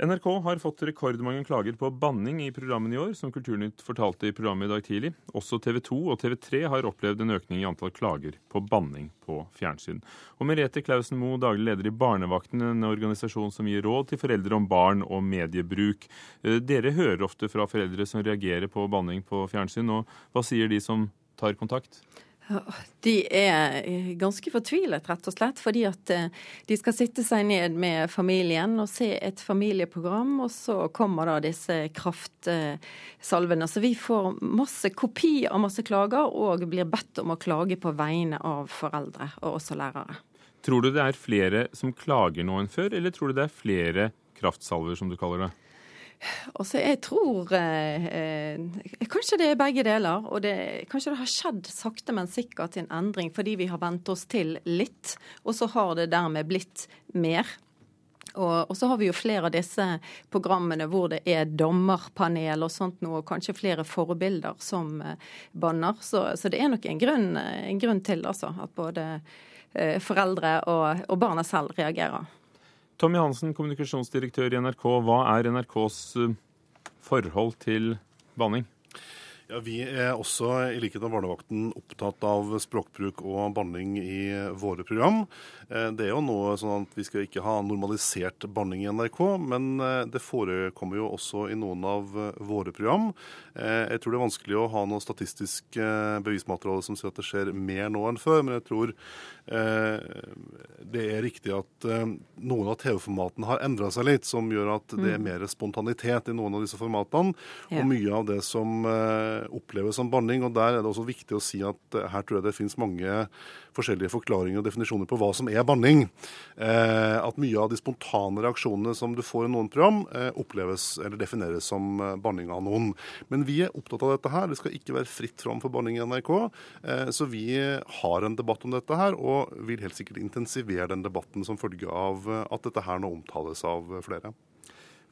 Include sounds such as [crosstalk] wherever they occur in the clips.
NRK har fått rekordmange klager på banning i programmene i år, som Kulturnytt fortalte i programmet i dag tidlig. Også TV 2 og TV 3 har opplevd en økning i antall klager på banning på fjernsyn. Og Merete Klausen Moe, daglig leder i Barnevakten, en organisasjon som gir råd til foreldre om barn og mediebruk. Eh, dere hører ofte fra foreldre som reagerer på banning på fjernsyn, og hva sier de som tar kontakt? De er eh, ganske fortvilet, rett og slett. Fordi at eh, de skal sitte seg ned med familien og se et familieprogram, og så kommer da disse kraftsalvene. Så vi får masse kopi av masse klager, og blir bedt om å klage på vegne av foreldre, og også lærere. Tror du det er flere som klager nå enn før, eller tror du det er flere kraftsalver, som du kaller det? Altså, jeg tror eh, eh, Kanskje det er begge deler. Og det, kanskje det har skjedd sakte, men sikkert en endring fordi vi har vent oss til litt. Og så har det dermed blitt mer. Og, og, så har vi jo flere av disse programmene hvor det er dommerpanel og sånt noe, og kanskje flere forbilder som eh, banner. Så, så, det er nok en grunn, en grunn til altså, at både eh, foreldre og, og barna selv reagerer. Tommy Hansen, kommunikasjonsdirektør i NRK. Hva er NRKs eh, forhold til banning? Ja, Vi er også, i likhet med Barnevakten, opptatt av språkbruk og banning i våre program. Eh, det er jo noe sånn at Vi skal ikke ha normalisert banning i NRK, men eh, det forekommer jo også i noen av våre program. Jeg tror det er vanskelig å ha noe statistisk bevismateriale som sier at det skjer mer nå enn før, men jeg tror det er riktig at noen av TV-formatene har endra seg litt, som gjør at det er mm. mer spontanitet i noen av disse formatene. Og mye av det som oppleves som banning. og Der er det også viktig å si at eh, her tror jeg det finnes mange forskjellige forklaringer og definisjoner på hva som er banning. Eh, at mye av de spontane reaksjonene som du får i noen program, eh, oppleves eller defineres som banning av noen. Men vi er opptatt av dette her. Det skal ikke være fritt fram for banning i NRK. Så vi har en debatt om dette her, og vil helt sikkert intensivere den debatten som følge av at dette her nå omtales av flere.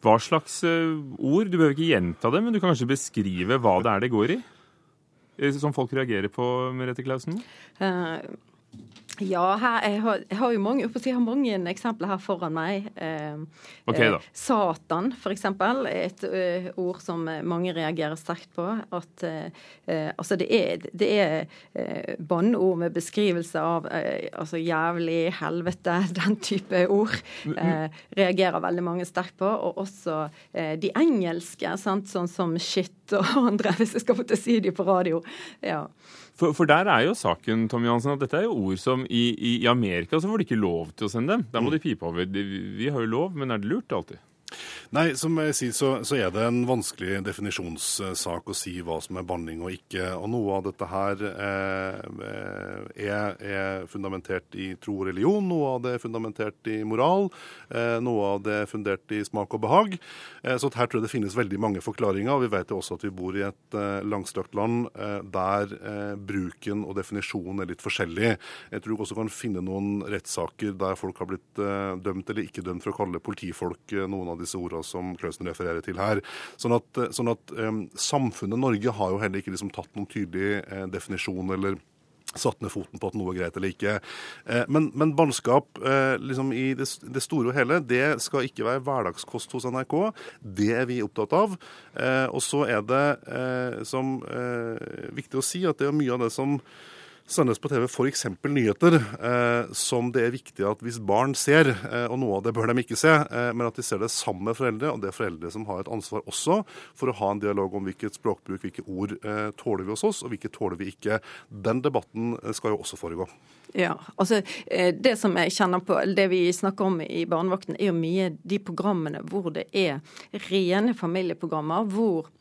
Hva slags eh, ord? Du behøver ikke gjenta det, men du kan kanskje beskrive hva det er det går i? Eh, som folk reagerer på, Merete Klausen? Uh, Thank you. Ja, her, jeg, har, jeg, har, jo mange, jeg har mange eksempler her foran meg. Eh, okay, da. Satan, f.eks. Et ø, ord som mange reagerer sterkt på. At eh, altså det er, det er eh, banneord med beskrivelse av altså jævlig, helvete, [laughs] den type ord. reagerer veldig mange sterkt på. Og også de engelske, sant? sånn som shit og [laughs] andre, hvis jeg skal få til å si de på radio. Ja. For, for, der er jo saken Tom Johansen, at dette er jo ord som i, i, Amerika så får de ikke lov til å sende dem. Der må mm. de pipe over. Vi har jo lov, men er det lurt alltid? Nei, som jeg sier, så, så, er det en vanskelig definisjonssak å si hva som er banning og ikke. Og noe av dette her eh, er, er, fundamentert i tro og religion, noe av det er fundamentert i moral, eh, noe av det er fundert i smak og behag. Eh, så her tror jeg det finnes veldig mange forklaringer. og Vi vet jo også at vi bor i et eh, langstrakt land eh, der eh, bruken og definisjonen er litt forskjellig. Jeg tror også kan finne noen rettssaker der folk har blitt dømt eller ikke dømt for å kalle politifolk noen av disse ordene som Klausen refererer til her. Sånn at, sånn at um, Samfunnet Norge har jo heller ikke liksom tatt noen tydelig eh, definisjon eller satt ned foten på at noe er greit eller ikke. Eh, men, men bannskap eh, liksom i det, det, store og hele, det skal ikke være hverdagskost hos NRK. Det er vi opptatt av. Eh, og så er det eh, som eh, viktig å si at det er mye av det som sendes på TV f.eks. nyheter eh, som det er viktig at hvis barn ser, eh, og noe av det bør de ikke se, eh, men at de ser det sammen med foreldre, og det er foreldre som har et ansvar også for å ha en dialog om hvilket språkbruk, hvilke ord eh, tåler vi hos oss, og hvilke tåler vi ikke. Den debatten eh, skal jo også foregå. Ja, altså eh, Det som jeg kjenner på, det vi snakker om i Barnevakten, er jo mye de programmene hvor det er rene familieprogrammer, hvor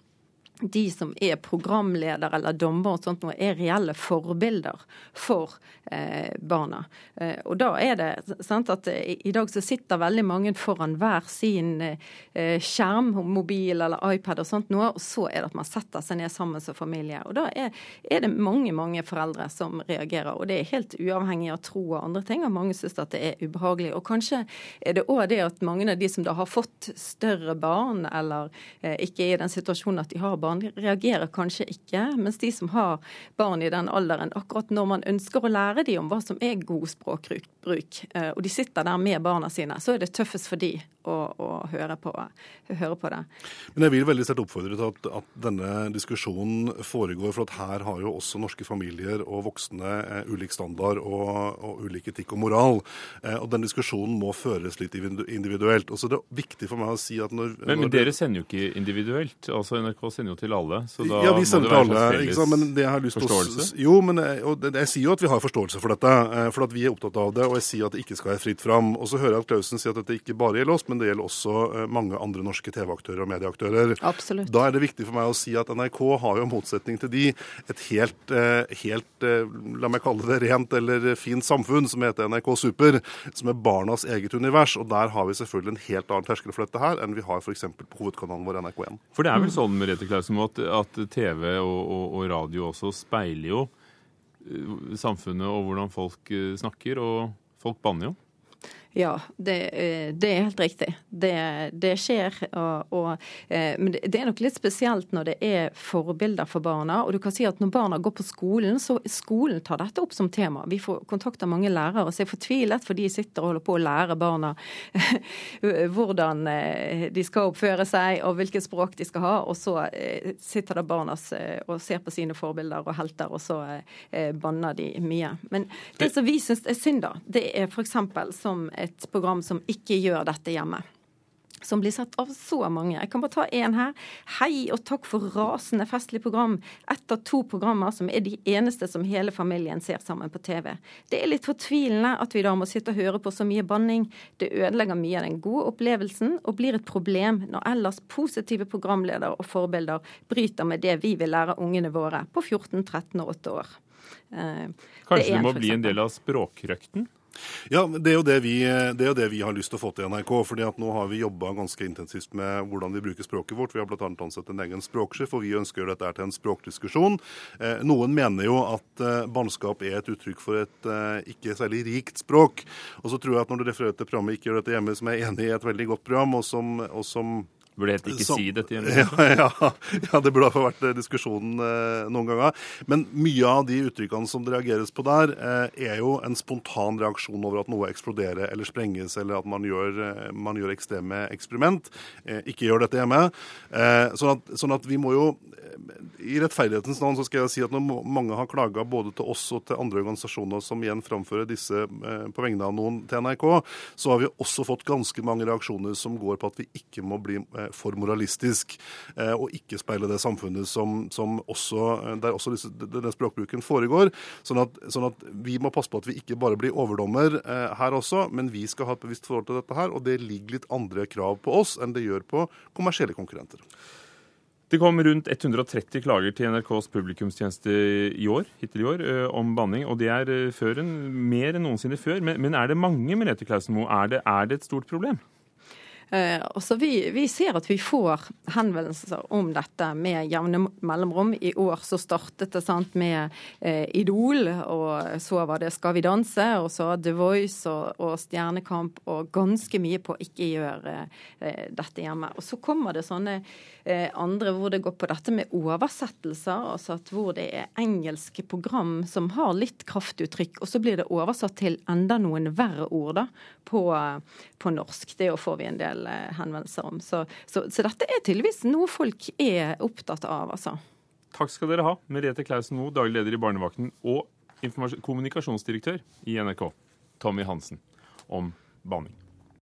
de som er programleder eller dommer og sånt noe, er reelle forbilder for eh, barna. Eh, og da er det sant at i, i, dag så sitter veldig mange foran hver sin eh, skjerm, mobil eller iPad og sånt noe, og så er det at man setter seg ned sammen som familie. Og da er, er, det mange, mange foreldre som reagerer, og det er helt uavhengig av tro og andre ting, og mange syns at det er ubehagelig. Og kanskje er det òg det at mange av de som da har fått større barn, eller eh, ikke er i den situasjonen at de har barn, barn, reagerer kanskje ikke. Mens de som har barn i den alderen, akkurat når man ønsker å lære dem om hva som er god språkbruk, eh, og de sitter der med barna sine, så er det tøffest for de å, å høre, på, høre, på, det. Men jeg vil veldig sterkt oppfordre til at, at, denne diskusjonen foregår, for at her har jo også norske familier og voksne eh, ulik standard og, og, ulik etikk og moral. Eh, og den diskusjonen må føres litt individuelt. Og så er det viktig for meg å si at når Men, men dere sender jo ikke individuelt. altså NRK sender jo til alle. så da ja, vi sender til alle. Ikke sant? Men det jeg har lyst forståelse? å jo, men jeg, og jeg sier jo at vi har forståelse for dette. Eh, for at vi er opptatt av det, og jeg sier at det ikke skal være fritt fram. Og så hører jeg at Klausen sier at dette ikke bare gjelder oss, men det gjelder også eh, mange andre norske TV-aktører og medieaktører. Absolutt. Da er det viktig for meg å si at NRK har jo, i motsetning til de, et helt, eh, helt la meg kalle det rent eller fint samfunn som heter NRK Super, som er barnas eget univers. Og der har vi selvfølgelig en helt annen terskel for dette her enn vi har f.eks. på hovedkanalen vår NRK1. For det er vel sånn Merete Klausen, at, at TV og, og, og radio også speiler jo samfunnet og hvordan folk snakker, og folk banner jo? Ja, det, eh, det, er helt riktig. Det, det skjer. Og, og, eh, men det er nok litt spesielt når det er forbilder for barna. Og du kan si at når barna går på skolen, så skolen tar dette opp som tema. Vi får kontakt av mange lærere som er fortvilet, for de sitter og holder på å lære barna [laughs] hvordan eh, de skal oppføre seg og hvilket språk de skal ha. Og så sitter det barna og ser på sine forbilder og helter, og så banner de mye. Men det som vi syns er synd, da, det er f.eks. som et program som ikke gjør dette hjemme. Som blir sett av så mange. Jeg kan bare ta én her. Hei og takk for rasende festlig program. Ett av to programmer som er de eneste som hele familien ser sammen på TV. Det er litt fortvilende at vi da må sitte og høre på så mye banning. Det ødelegger mye av den gode opplevelsen, og blir et problem når ellers positive programledere og forbilder bryter med det vi vil lære ungene våre på 14, 13 og 8 år. Eh, Kanskje det, det må bli en del av språkrøkten? Ja, det er, det, vi, det er jo det vi har lyst til å få til i NRK. fordi at nå har vi jobba ganske intensivt med hvordan vi bruker språket vårt. Vi har bl.a. ansatt en egen språksjef, og vi ønsker dette til en språkdiskusjon. Eh, noen mener jo at eh, barnskap er et uttrykk for et eh, ikke særlig rikt språk. Og så tror jeg at når du refererer til programmet Ikke gjør dette hjemme, som jeg er enig i er et veldig godt program, og som, og som Burde helt ikke Som, si dette? Ja, [laughs] ja, ja, det burde ha vært eh, diskusjonen eh, noen ganger. Men mye av de uttrykkene som det reageres på der, eh, er jo en spontan reaksjon over at noe eksploderer eller sprenges, eller at man gjør, eh, man gjør ekstreme eksperiment. Eh, ikke gjør dette hjemme. Eh, sånn at, sånn, at, vi må jo I rettferdighetens navn så skal jeg si at når mange har klaga både til oss og til andre organisasjoner som igjen framfører disse på vegne av noen til NRK, så har vi også fått ganske mange reaksjoner som går på at vi ikke må bli for moralistisk, eh, og ikke speile det samfunnet som, som også, eh, der også denne språkbruken foregår. Sånn at, sånn at, vi må passe på at vi ikke bare blir overdommer eh, her også, men vi skal ha et bevisst forhold til dette her, og det ligger litt andre krav på oss enn det gjør på kommersielle konkurrenter. Det kom rundt 130 klager til NRKs publikumstjeneste i år, hittil i år om banning. og Det er før en, mer enn noensinne før. Men, men er det mange Merete Klausenmo? Er, er det et stort problem? Eh, så vi, vi, ser at vi får henvendelser om dette med jevne mellomrom. I år så startet det sant, med eh, Idol, og så var det Skal vi danse, og så The Voice og, og Stjernekamp, og ganske mye på ikke gjøre eh, dette hjemme. Og så kommer det sånne andre hvor det går på dette med oversettelser, altså at hvor det er engelske program som har litt kraftuttrykk, og så blir det oversatt til enda noen verre ord da, på, på norsk. Det får vi en del del eh, henvendelser om. Så, så, så, dette er tydeligvis noe folk er opptatt av, altså. Takk skal dere ha, Merete Klausen Moe, daglig leder i Barnevakten og kommunikasjonsdirektør i NRK, Tommy Hansen, om banning.